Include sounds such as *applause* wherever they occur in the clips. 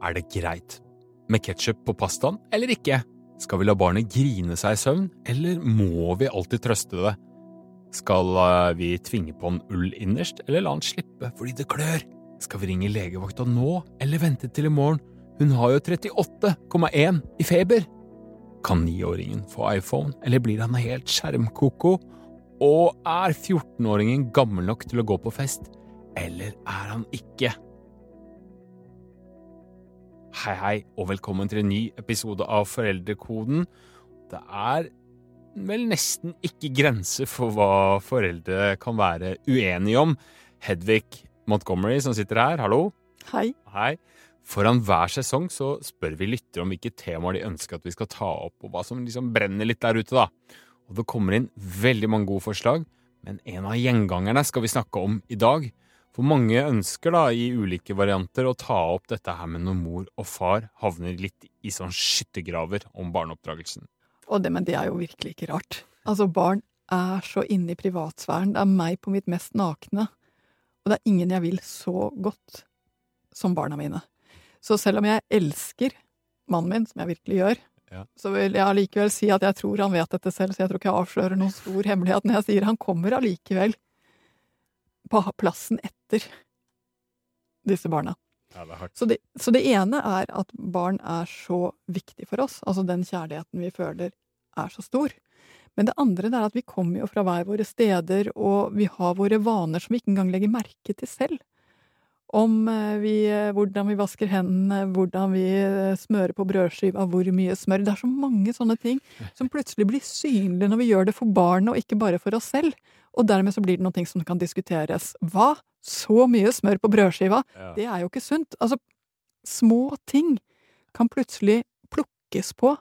Er det greit med ketsjup på pastaen eller ikke? Skal vi la barnet grine seg i søvn, eller må vi alltid trøste det? Skal eh, vi tvinge på en ull innerst, eller la han slippe fordi det klør? Skal vi ringe legevakta nå, eller vente til i morgen? Hun har jo 38,1 i feber. Kan niåringen få iPhone, eller blir han helt skjermkoko? Og er 14-åringen gammel nok til å gå på fest, eller er han ikke? Hei, hei, og velkommen til en ny episode av Foreldrekoden. Det er vel nesten ikke grenser for hva foreldre kan være uenige om. Hedvig Montgomery som sitter her, hallo. Hei. Hei. Foran hver sesong så spør vi lyttere om hvilke temaer de ønsker at vi skal ta opp, og hva som liksom brenner litt der ute, da. Og det kommer inn veldig mange gode forslag, men en av gjengangerne skal vi snakke om i dag. For mange ønsker da i ulike varianter å ta opp dette her med når mor og far havner litt i sånn skyttergraver om barneoppdragelsen. Og det, men det er jo virkelig ikke rart. Altså, barn er så inne i privatsfæren. Det er meg på mitt mest nakne. Og det er ingen jeg vil så godt som barna mine. Så selv om jeg elsker mannen min, som jeg virkelig gjør, Ja. så vil jeg allikevel si at jeg tror han vet dette selv, så jeg tror ikke jeg avslører noen stor hemmelighet når jeg sier han kommer allikevel på plassen etter disse barna. Ja, det. Så det, så det ene er at barn er så viktig for oss, altså den kjærligheten vi føler er så stor. Men det andre er at vi kommer jo fra hver våre steder, og vi har våre vaner som vi ikke engang legger merke til selv. Om eh, vi, eh, hvordan vi vasker hendene, hvordan vi eh, smører på brødskiva, hvor mye smør. Det er så mange sånne ting som plutselig blir synlige når vi gjør det for barnet, og ikke bare for oss selv. Og dermed så blir det noe som kan diskuteres. Hva? Så mye smør på brødskiva? Ja. Det er jo ikke sunt. Altså, små ting kan plutselig plukkes på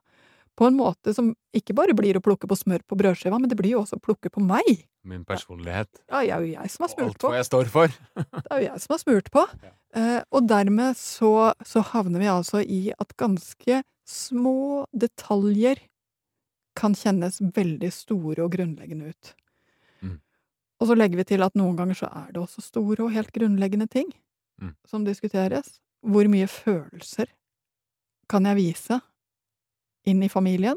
på en måte som ikke bare blir å plukke på smør på brødskiva, men det blir jo også å plukke på meg. Min personlighet. Ja, det er jo jeg som har Og alt hva jeg står for. Det er jo jeg som har smurt på. *laughs* Eh, og dermed så, så havner vi altså i at ganske små detaljer kan kjennes veldig store og grunnleggende ut. Og så legger vi til at noen ganger så er det også store og helt grunnleggende ting Mm. som diskuteres. Hvor mye følelser kan jeg vise inn i familien?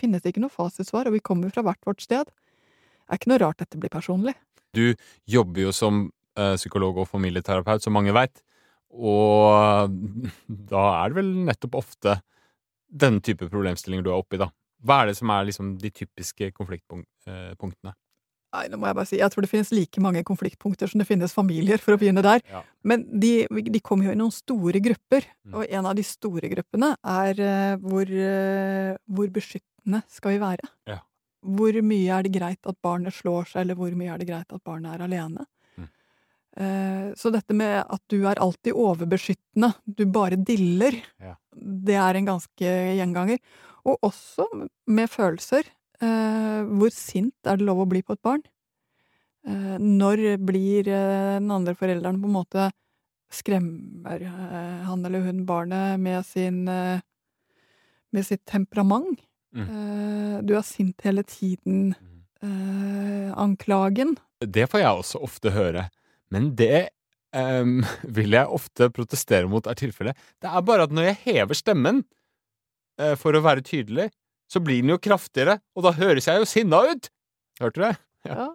Finnes det ikke noe fasitsvar, og vi kommer fra hvert vårt sted. Det er ikke noe rart dette blir personlig. Du jobber jo som eh, psykolog og familieterapeut, som mange veit, og *laughs* da er det vel nettopp ofte den type problemstillinger du er oppi, da. Hva er det som er liksom de typiske konfliktpunktene? Nei, nå må jeg bare si, jeg tror det finnes like mange konfliktpunkter som det finnes familier, for å begynne der. Ja. Men de, de kommer jo i noen store grupper, Mm. og en av de store gruppene er uh, hvor, uh, hvor beskyttende skal vi være? Ja. Hvor mye er det greit at barnet slår seg, eller hvor mye er det greit at barnet er alene? Mm. Uh, Så dette med at du er alltid overbeskyttende, du bare diller, Ja. det er en ganske gjenganger. Og også med følelser. Eh, hvor sint er det lov å bli på et barn? Eh, når blir eh, den andre forelderen på en måte Skremmer han eller hun barnet med sin Med sitt temperament? Mm. Eh, du er sint hele tiden. Eh, anklagen. Det får jeg også ofte høre, men det um, *laughs* vil jeg ofte protestere mot er tilfellet. Det er bare at når jeg hever stemmen for å være tydelig, så blir den jo kraftigere, og da høres jeg jo sinna ut! Hørte du det? Ja.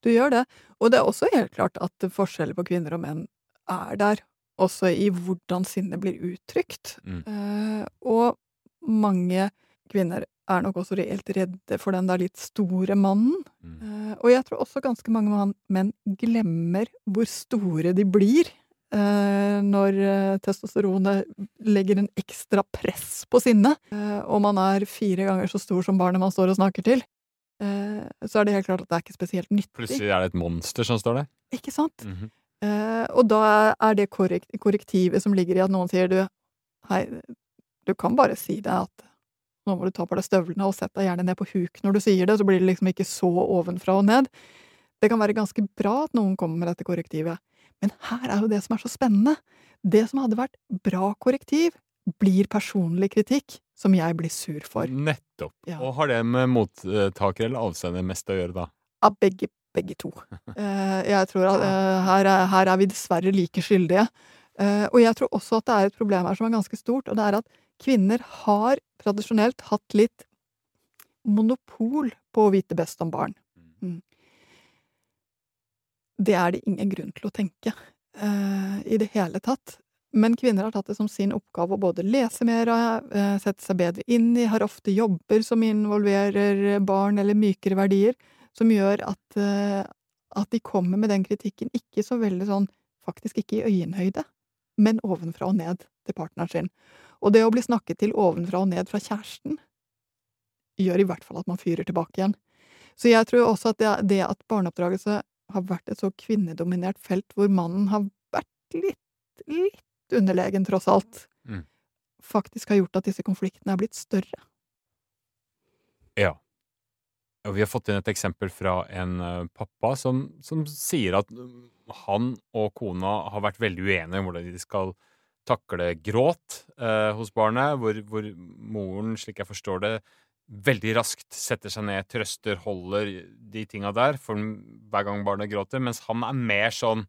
Du gjør det. Og det er også helt klart at forskjeller på kvinner og menn er der, også i hvordan sinnet blir uttrykt. Mm. Eh, og mange kvinner er nok også reelt redde for den der litt store mannen. Mm. Eh, og jeg tror også ganske mange menn glemmer hvor store de blir når eh, testosteronet legger en ekstra press på sinnet, eh, og man er fire ganger så stor som barnet man står og snakker til. Eh, så er det helt klart at det er ikke spesielt nyttig. Plutselig er det et monster som står der. Ikke sant? Mhm. Eh, og da er det korrekt, korrektivet som ligger i at noen sier du Hei, du kan bare si det at nå må du ta på deg støvlene og sette deg gjerne ned på huk når du sier det, så blir det liksom ikke så ovenfra og ned. Det kan være ganske bra at noen kommer med dette korrektivet. Men her er jo det som er så spennende. Det som hadde vært bra korrektiv, blir personlig kritikk som jeg blir sur for. Nettopp. Ja. Og har det med mottaker eller avsender mest å gjøre, da? Av begge, begge to. *laughs* Eh, jeg tror at eh, her, er, her er vi dessverre like skyldige. Eh, og jeg tror også at det er et problem her som er ganske stort, og det er at kvinner har tradisjonelt hatt litt monopol på å vite best om barn. Det er det ingen grunn til å tenke eh, i det hele tatt. Men kvinner har tatt det som sin oppgave å både lese mer, eh, sette seg bedre inn i, har ofte jobber som involverer barn eller mykere verdier, som gjør at, eh, at de kommer med den kritikken ikke så veldig sånn, faktisk ikke i øyenhøyde, men ovenfra og ned til partneren sin. Og det å bli snakket til ovenfra og ned fra kjæresten gjør i hvert fall at man fyrer tilbake igjen. Så jeg tror også at det, det at barneoppdragelse har vært et så kvinnedominert felt hvor mannen har vært litt, litt underlegen, tross alt, Mm. faktisk har gjort at disse konfliktene er blitt større. Ja. Og vi har fått inn et eksempel fra en eh, pappa som, som sier at mm, han og kona har vært veldig uenige om hvordan de skal takle gråt eh, hos barnet, hvor, hvor moren, slik jeg forstår det, veldig raskt setter seg ned, trøster, holder de tinga der for hver gang barnet gråter, mens han er mer sånn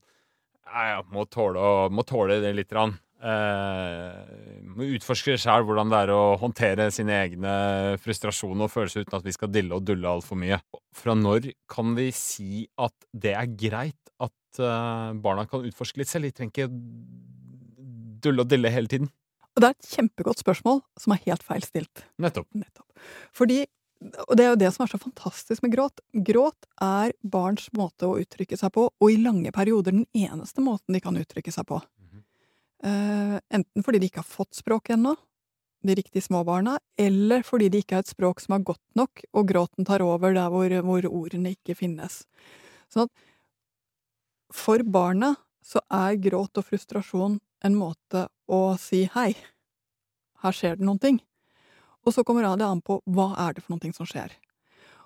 ja, må tåle, må tåle det litt. grann. Eh, må utforske sjøl hvordan det er å håndtere sine egne frustrasjoner og følelser uten at vi skal dille og dulle altfor mye. Fra når kan vi si at det er greit at eh, barna kan utforske litt selv? De trenger ikke dulle og dille hele tiden. Og det er et kjempegodt spørsmål som er helt feil stilt. Nettopp. Nettopp. Fordi, og det er jo det som er så fantastisk med gråt, gråt er barns måte å uttrykke seg på, og i lange perioder den eneste måten de kan uttrykke seg på. Eh, enten fordi de ikke har fått språk ennå, de riktige små barna, eller fordi det ikke er et språk som er godt nok, og gråten tar over der hvor, hvor ordene ikke finnes. Sånn at for barna så er gråt og frustrasjon en måte å si hei, her skjer det noen ting. Og så kommer det an på hva er det for noen ting som skjer.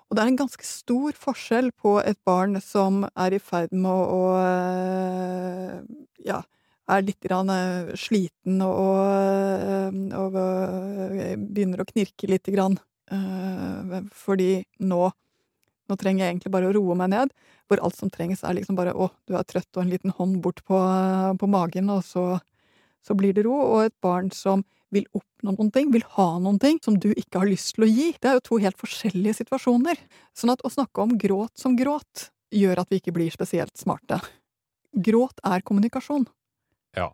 Og det er en ganske stor forskjell på et barn som er i ferd med å, ja, er litt grann øh, sliten og, og, og øh, begynner å knirke lite grann. øh, fordi nå nå trenger jeg egentlig bare å roe meg ned, hvor alt som trengs er liksom bare å, du er trøtt og en liten hånd bort på, på magen, og så, så blir det ro. Og et barn som vil oppnå noen ting, vil ha noen ting som du ikke har lyst til å gi. Det er jo to helt forskjellige situasjoner. Sånn at å snakke om gråt som gråt gjør at vi ikke blir spesielt smarte. Gråt er kommunikasjon. Ja.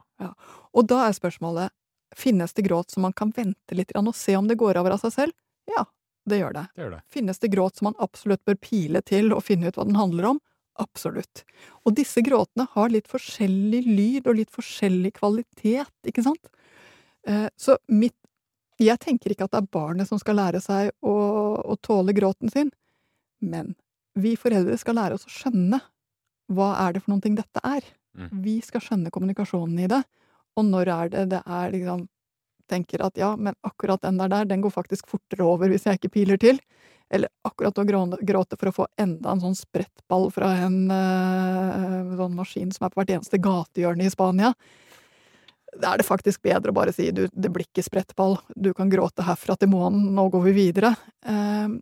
Og da er spørsmålet, finnes det gråt som man kan vente litt og se om det går over av seg selv? Ja, det gjør det. Det gjør det. Finnes det gråt som man absolutt bør pile til og finne ut hva den handler om? Absolutt. Og disse gråtene har litt forskjellig lyd og litt forskjellig kvalitet, ikke sant? Eh, Så mitt Jeg tenker ikke at det er barnet som skal lære seg å, å tåle gråten sin, men vi foreldre skal lære oss å skjønne hva er det for noen ting dette er. Mm. Vi skal skjønne kommunikasjonen i det, og når er det det er liksom tenker at ja, men akkurat den der der, den går faktisk fortere over hvis jeg ikke piler til. Eller akkurat å gråte for å få enda en sånn sprettball fra en eh, sånn maskin som er på hvert eneste gatehjørne i Spania. Da er det faktisk bedre å bare si du, det blir ikke sprettball, du kan gråte herfra til månen, nå går vi videre. Uh,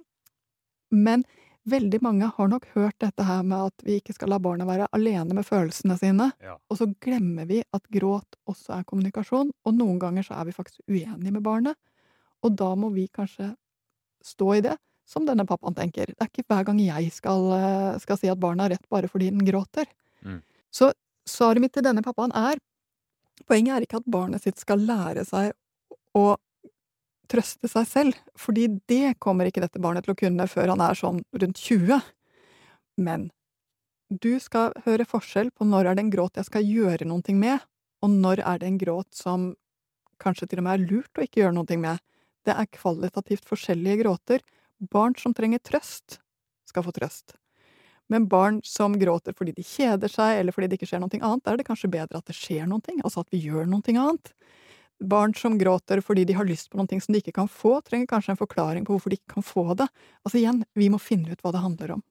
men veldig mange har nok hørt dette her med at vi ikke skal la barna være alene med følelsene sine. Ja. Og så glemmer vi at gråt også er kommunikasjon, og noen ganger så er vi faktisk uenige med barnet. Og da må vi kanskje stå i det, som denne pappaen tenker. Det er ikke hver gang jeg skal, eh, skal si at barna har rett bare fordi den gråter. Mm. Så svaret mitt til denne pappaen er Poenget er ikke at barnet sitt skal lære seg å trøste seg selv, fordi det kommer ikke dette barnet til å kunne før han er sånn rundt 20. Men du skal høre forskjell på når er det en gråt jeg skal gjøre noe med, og når er det en gråt som kanskje til og med er lurt å ikke gjøre noe med. Det er kvalitativt forskjellige gråter. Barn som trenger trøst, skal få trøst. Men barn som gråter fordi de kjeder seg, eller fordi det ikke skjer noe annet, da er det kanskje bedre at det skjer noe, altså at vi gjør noe annet. Barn som gråter fordi de har lyst på noe som de ikke kan få, trenger kanskje en forklaring på hvorfor de ikke kan få det. Altså igjen, vi må finne ut hva det handler om.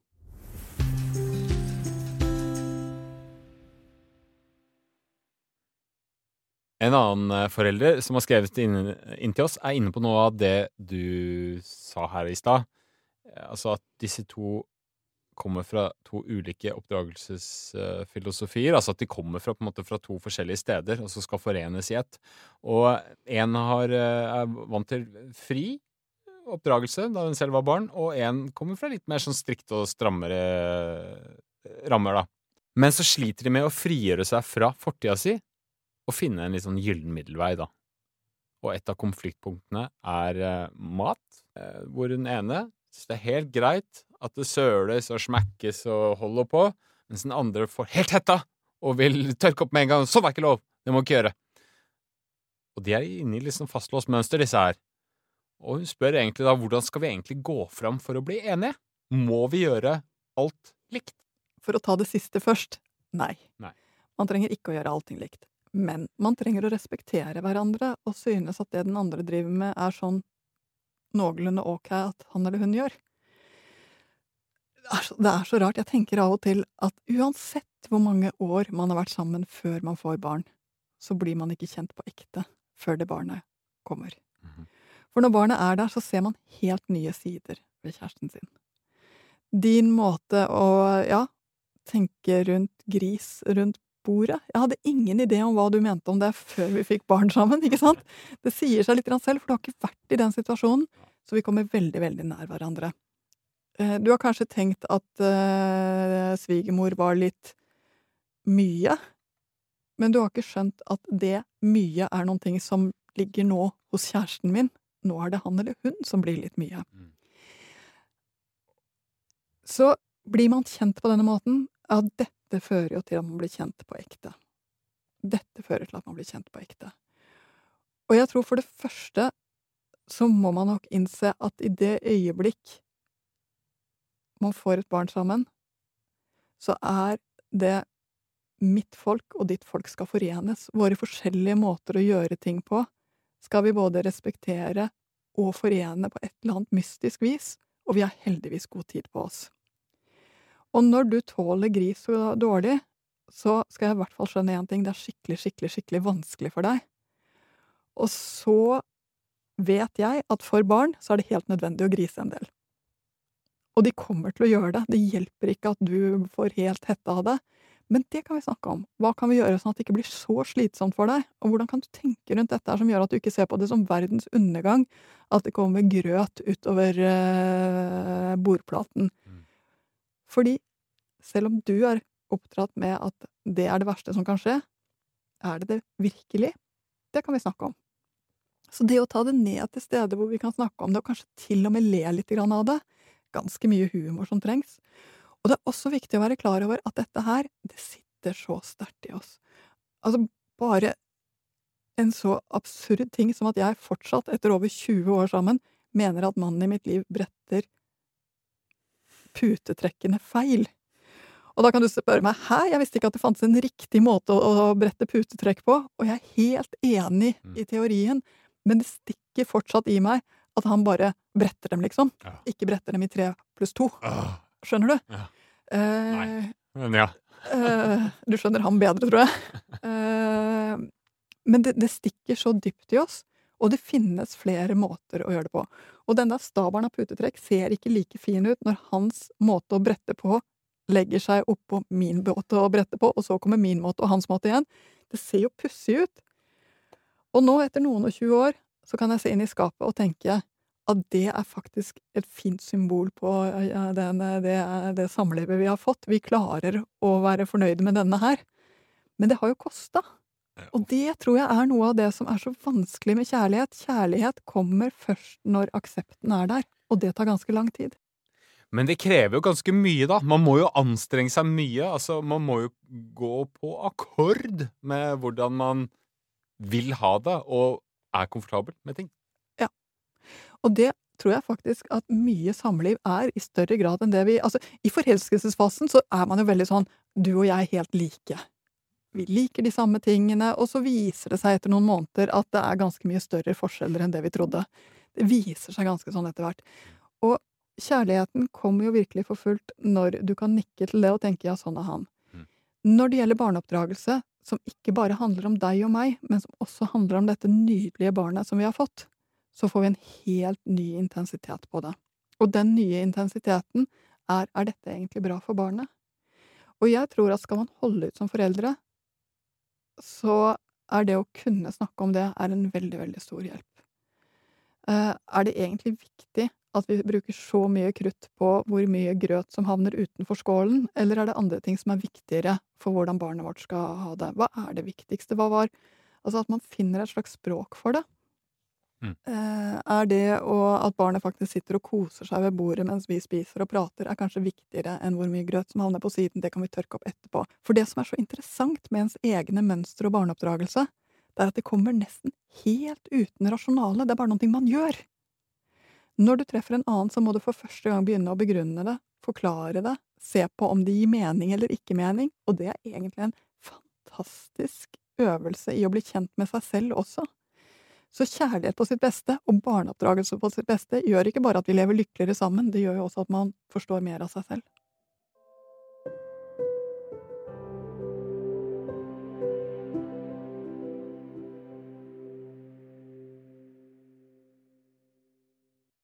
En annen eh, forelder som har skrevet inn, inn til oss, er inne på noe av det du sa her i stad. Eh, Altså at disse to kommer fra to ulike oppdragelsesfilosofier. Altså at de kommer fra, måte, fra to forskjellige steder, og så skal forenes i ett. Og én er vant til fri oppdragelse da hun selv var barn, og én kommer fra litt mer sånn strikt og strammere rammer, da. Men så sliter de med å frigjøre seg fra fortida si og finne en litt sånn gyllen middelvei, da. Og et av konfliktpunktene er eh, mat, eh, hvor den ene syns det er helt greit at det søles og smekkes og holder på, mens den andre får helt hetta og vil tørke opp med en gang. Sånn er ikke lov! Det må ikke gjøre. Og de er inne i liksom fastlåst mønster, disse her. Og hun spør egentlig da hvordan skal vi egentlig gå fram for å bli enige? Må vi gjøre alt likt? For å ta det siste først nei. Nei. Man trenger ikke å gjøre allting likt. Men man trenger å respektere hverandre og synes at det den andre driver med, er sånn noenlunde ok at han eller hun gjør. Det er, så, rart. Jeg tenker av og til at uansett hvor mange år man har vært sammen før man får barn, så blir man ikke kjent på ekte før det barnet kommer. Mhm. For når barnet er der, så ser man helt nye sider ved kjæresten sin. Din måte å, ja, tenke rundt gris rundt bordet. Jeg hadde ingen idé om hva du mente om det før vi fikk barn sammen, ikke sant? *laughs* Det sier seg litt selv, for du har ikke vært i den situasjonen, så vi kommer veldig, veldig nær hverandre. Eh, Du har kanskje tenkt at uh, svigermor var litt mye, men du har ikke skjønt at det mye er noen ting som ligger nå hos kjæresten min. Nå er det han eller hun som blir litt mye. Mm. Så blir man kjent på denne måten, ja, dette fører jo til at man blir kjent på ekte. Dette fører til at man blir kjent på ekte. Og jeg tror for det første så må man nok innse at i det øyeblikk man får et barn sammen, så er det mitt folk og ditt folk skal forenes. Våre forskjellige måter å gjøre ting på skal vi både respektere og forene på et eller annet mystisk vis, og vi har heldigvis god tid på oss. Og når du tåler gris så dårlig, så skal jeg i hvert fall skjønne én ting, det er skikkelig, skikkelig, skikkelig vanskelig for deg. Og så vet jeg at for barn så er det helt nødvendig å grise en del. Og de kommer til å gjøre det, det hjelper ikke at du får helt hette av det. Men det kan vi snakke om. Hva kan vi gjøre sånn at det ikke blir så slitsomt for deg? Og hvordan kan du tenke rundt dette her som gjør at du ikke ser på det som verdens undergang, at det kommer grøt utover eh, bordplaten? Mm. Fordi selv om du er oppdratt med at det er det verste som kan skje, er det det virkelig? Det kan vi snakke om. Så det å ta det ned til steder hvor vi kan snakke om det, og kanskje til og med le litt grann av det, ganske mye humor som trengs. Og det er også viktig å være klar over at dette her, det sitter så sterkt i oss. Altså, bare en så absurd ting som at jeg fortsatt, etter over 20 år sammen, mener at mannen i mitt liv bretter putetrekkene feil. Og da kan du spørre meg hæ, jeg visste ikke at det fantes en riktig måte å, brette putetrekk på, og jeg er helt enig Mm. i teorien, men det stikker fortsatt i meg at han bare bretter dem, liksom. Ja. Ikke bretter dem i tre pluss to. Åh, Skjønner du? Ja. Eh, Nei. men ja. eh, du skjønner ham bedre, tror jeg. *laughs* Eh, men det, det stikker så dypt i oss, og det finnes flere måter å gjøre det på. Og denne stabelen av putetrekk ser ikke like fin ut når hans måte å brette på legger seg oppå min måte å brette på, og så kommer min måte og hans måte igjen. Det ser jo pussig ut. Og nå, etter noen og tjue år, så kan jeg se inn i skapet og tenke at det er faktisk et fint symbol på ja, den, det, det samlivet vi har fått. Vi klarer å være fornøyde med denne her. Men det har jo kosta. Og det tror jeg er noe av det som er så vanskelig med kjærlighet. Kjærlighet kommer først når aksepten er der, og det tar ganske lang tid. Men det krever jo ganske mye, da. Man må jo anstrenge seg mye. Altså, man må jo gå på akkord med hvordan man vil ha det, og er komfortabel med ting. Og det tror jeg faktisk at mye samliv er, i større grad enn det vi Altså, i forelskelsesfasen så er man jo veldig sånn du og jeg er helt like. Vi liker de samme tingene, og så viser det seg etter noen måneder at det er ganske mye større forskjeller enn det vi trodde. Det viser seg ganske sånn etter hvert. Og kjærligheten kommer jo virkelig for fullt når du kan nikke til det og tenke ja, sånn er han. Mm. Når det gjelder barneoppdragelse, som ikke bare handler om deg og meg, men som også handler om dette nydelige barnet som vi har fått, så får vi en helt ny intensitet på det. Og den nye intensiteten er er dette egentlig bra for barnet? Og jeg tror at skal man holde ut som foreldre, så er det å kunne snakke om det er en veldig, veldig stor hjelp. Eh, er det egentlig viktig at vi bruker så mye krutt på hvor mye grøt som havner utenfor skålen, eller er det andre ting som er viktigere for hvordan barnet vårt skal ha det? Hva er det viktigste? Hva var Altså at man finner et slags språk for det. Mm. Eh, er det og at barnet faktisk sitter og koser seg ved bordet mens vi spiser og prater, er kanskje viktigere enn hvor mye grøt som havner på siden, det kan vi tørke opp etterpå. For det som er så interessant med ens egne mønstre og barneoppdragelse, det er at det kommer nesten helt uten rasjonale, det er bare noe man gjør. Når du treffer en annen, så må du for første gang begynne å begrunne det, forklare det, se på om det gir mening eller ikke mening, og det er egentlig en fantastisk øvelse i å bli kjent med seg selv også. Så kjærlighet på sitt beste og barneoppdragelse på sitt beste gjør ikke bare at vi lever lykkeligere sammen, det gjør jo også at man forstår mer av seg selv.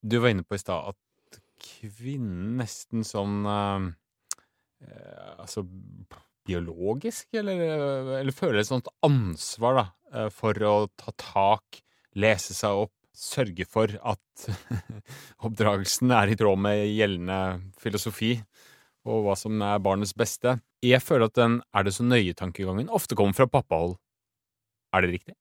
Du var inne på i stad at kvinnen nesten sånn eh, Altså biologisk, eller, eller føler et sånt ansvar da, uh, for å ta tak, lese seg opp, sørge for at *laughs* oppdragelsen er i tråd med gjeldende filosofi og hva som er barnets beste. Jeg føler at den er det så nøye-tankegangen ofte kommer fra pappahold. Er det riktig?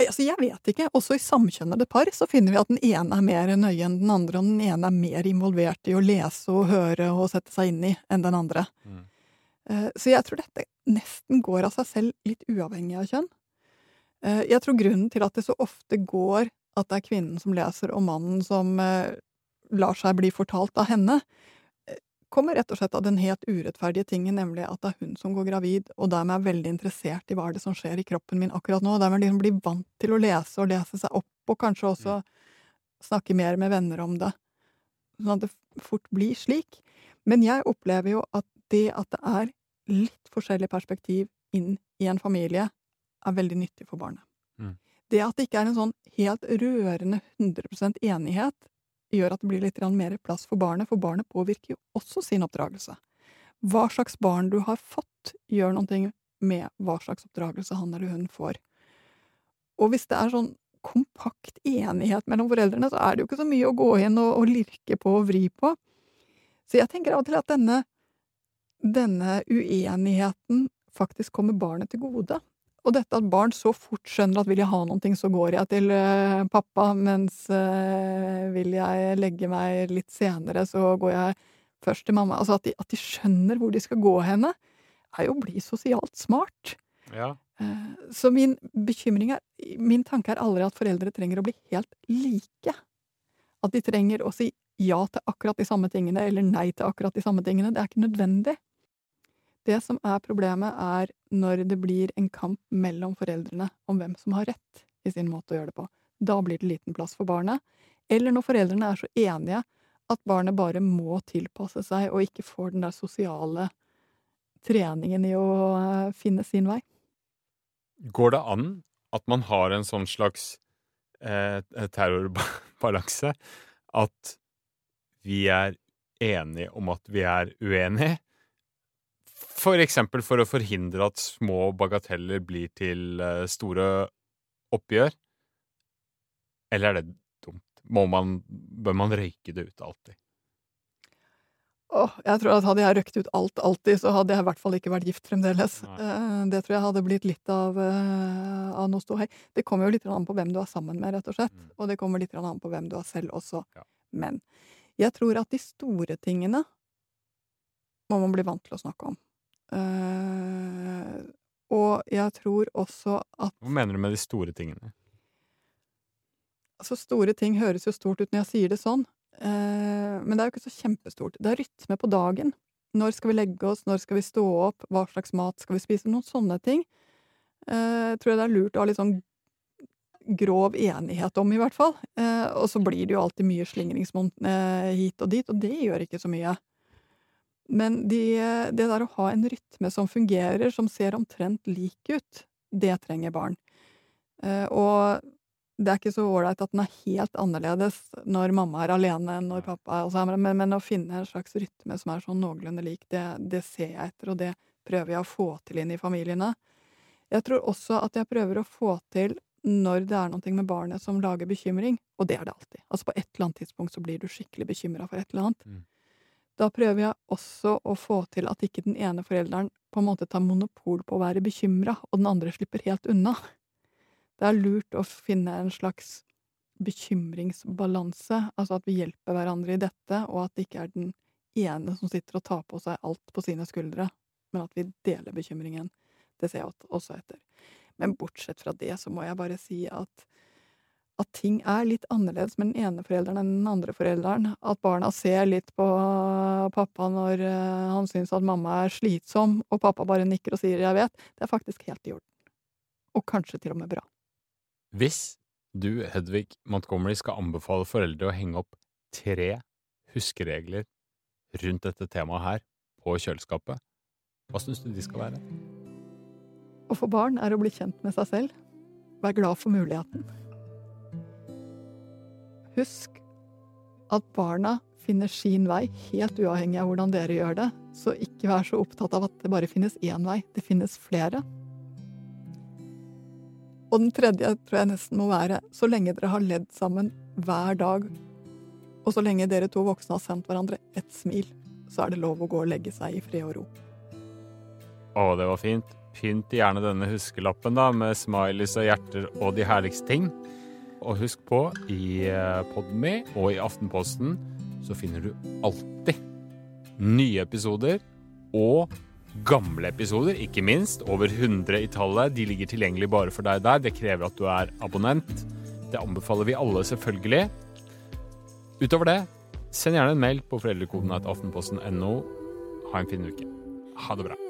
Altså, jeg vet ikke. Også i samkjønnede par så finner vi at den ene er mer nøye enn den andre, og den ene er mer involvert i å lese og høre og sette seg inn i enn den andre. Mm. Eh, så jeg tror dette nesten går av seg selv, litt uavhengig av kjønn. Eh, jeg tror grunnen til at det så ofte går at det er kvinnen som leser, og mannen som eh, lar seg bli fortalt av henne, kommer rett og slett av den helt urettferdige tingen, nemlig at det er hun som går gravid, og dermed er veldig interessert i hva er det som skjer i kroppen min akkurat nå, og dermed liksom blir vant til å lese og lese seg opp, og kanskje også snakke mer med venner om det, sånn at det fort blir slik. Men jeg opplever jo at det at det er litt forskjellig perspektiv inn i en familie, er veldig nyttig for barnet. Mm. Det at det ikke er en sånn helt rørende 100% enighet, gjør at det blir litt mer plass for barnet, for barnet påvirker jo også sin oppdragelse. Hva slags barn du har fått, gjør noe med hva slags oppdragelse han eller hun får. Og hvis det er sånn kompakt enighet mellom foreldrene, så er det jo ikke så mye å gå inn og, og lirke på og vri på. Så jeg tenker av og til at denne, denne uenigheten faktisk kommer barnet til gode. Og dette at barn så fort skjønner at vil jeg ha noe, så går jeg til uh, pappa, mens uh, vil jeg legge meg litt senere, så går jeg først til mamma. Altså at de, at de skjønner hvor de skal gå henne, er jo å bli sosialt smart. Ja. Uh, så min bekymring er Min tanke er aldri at foreldre trenger å bli helt like. At de trenger å si ja til akkurat de samme tingene, eller nei til akkurat de samme tingene. Det er ikke nødvendig. Det som er problemet, er når det blir en kamp mellom foreldrene om hvem som har rett i sin måte å gjøre det på. Da blir det liten plass for barnet. Eller når foreldrene er så enige at barnet bare må tilpasse seg og ikke får den der sosiale treningen i å eh, finne sin vei. Går det an at man har en sånn slags eh, terrorbalanse? At vi er enige om at vi er uenige, for eksempel for å forhindre at små bagateller blir til eh, store oppgjør? Eller er det dumt? Må man, bør man røyke det ut alltid? Åh, jeg tror at hadde jeg røkt ut alt alltid, så hadde jeg i hvert fall ikke vært gift fremdeles. Nei. Eh, Det tror jeg hadde blitt litt av, eh, av noe ståhei. Det kommer jo litt an på hvem du er sammen med, rett og slett. Mm. Og det kommer litt an på hvem du er selv også. Ja. Men jeg tror at de store tingene må man bli vant til å snakke om. Eh, og jeg tror også at Hva mener du med de store tingene? Altså, store ting høres jo stort ut når jeg sier det sånn, uh, men det er jo ikke så kjempestort. Det er rytme på dagen. Når skal vi legge oss, når skal vi stå opp, hva slags mat skal vi spise? Noen sånne ting uh, tror jeg det er lurt å ha litt sånn grov enighet om, i hvert fall. Og så blir det jo alltid mye slingringsmonn hit og dit, og det gjør ikke så mye. Men de, det der å ha en rytme som fungerer, som ser omtrent lik ut, det trenger barn. Eh, og det er ikke så ålreit at den er helt annerledes når mamma er alene enn når pappa er sammen, men, men å finne en slags rytme som er sånn noenlunde lik, det, det ser jeg etter, og det prøver jeg å få til inn i familiene. Jeg tror også at jeg prøver å få til når det er noe med barnet som lager bekymring, og det er det alltid. Altså på et eller annet tidspunkt så blir du skikkelig bekymra for et eller annet. Mm. Da prøver jeg også å få til at ikke den ene forelderen på en måte tar monopol på å være bekymra, og den andre slipper helt unna. Det er lurt å finne en slags bekymringsbalanse, altså at vi hjelper hverandre i dette, og at det ikke er den ene som sitter og tar på seg alt på sine skuldre, men at vi deler bekymringen. Det ser jeg også etter. Men bortsett fra det så må jeg bare si at at ting er litt annerledes med den ene forelderen enn den andre forelderen. At barna ser litt på pappa når eh, han syns at mamma er slitsom, og pappa bare nikker og sier 'jeg vet', det er faktisk helt i orden. Og kanskje til og med bra. Hvis du, Hedvig Montgomery, skal anbefale foreldre å henge opp tre huskeregler rundt dette temaet her på kjøleskapet, hva syns du de skal være? Å få barn er å bli kjent med seg selv. Vær glad for muligheten. Husk at barna finner sin vei, helt uavhengig av hvordan dere gjør det, så ikke vær så opptatt av at det bare finnes én vei. Det finnes flere. Og den tredje tror jeg nesten må være så lenge dere har ledd sammen hver dag, og så lenge dere to voksne har sendt hverandre ett smil, så er det lov å gå og legge seg i fred og ro. Å, det var fint. Pynt gjerne denne huskelappen da, med smileys og hjerter og de herligste ting. Og husk på, i eh, Podme og i Aftenposten så finner du alltid nye episoder og gamle episoder, ikke minst. Over 100 i tallet. De ligger tilgjengelig bare for deg der. Det krever at du er abonnent. Det anbefaler vi alle, selvfølgelig. Utover det, send gjerne en mail på foreldrekoden at aftenposten.no. Ha en fin uke. Ha det bra.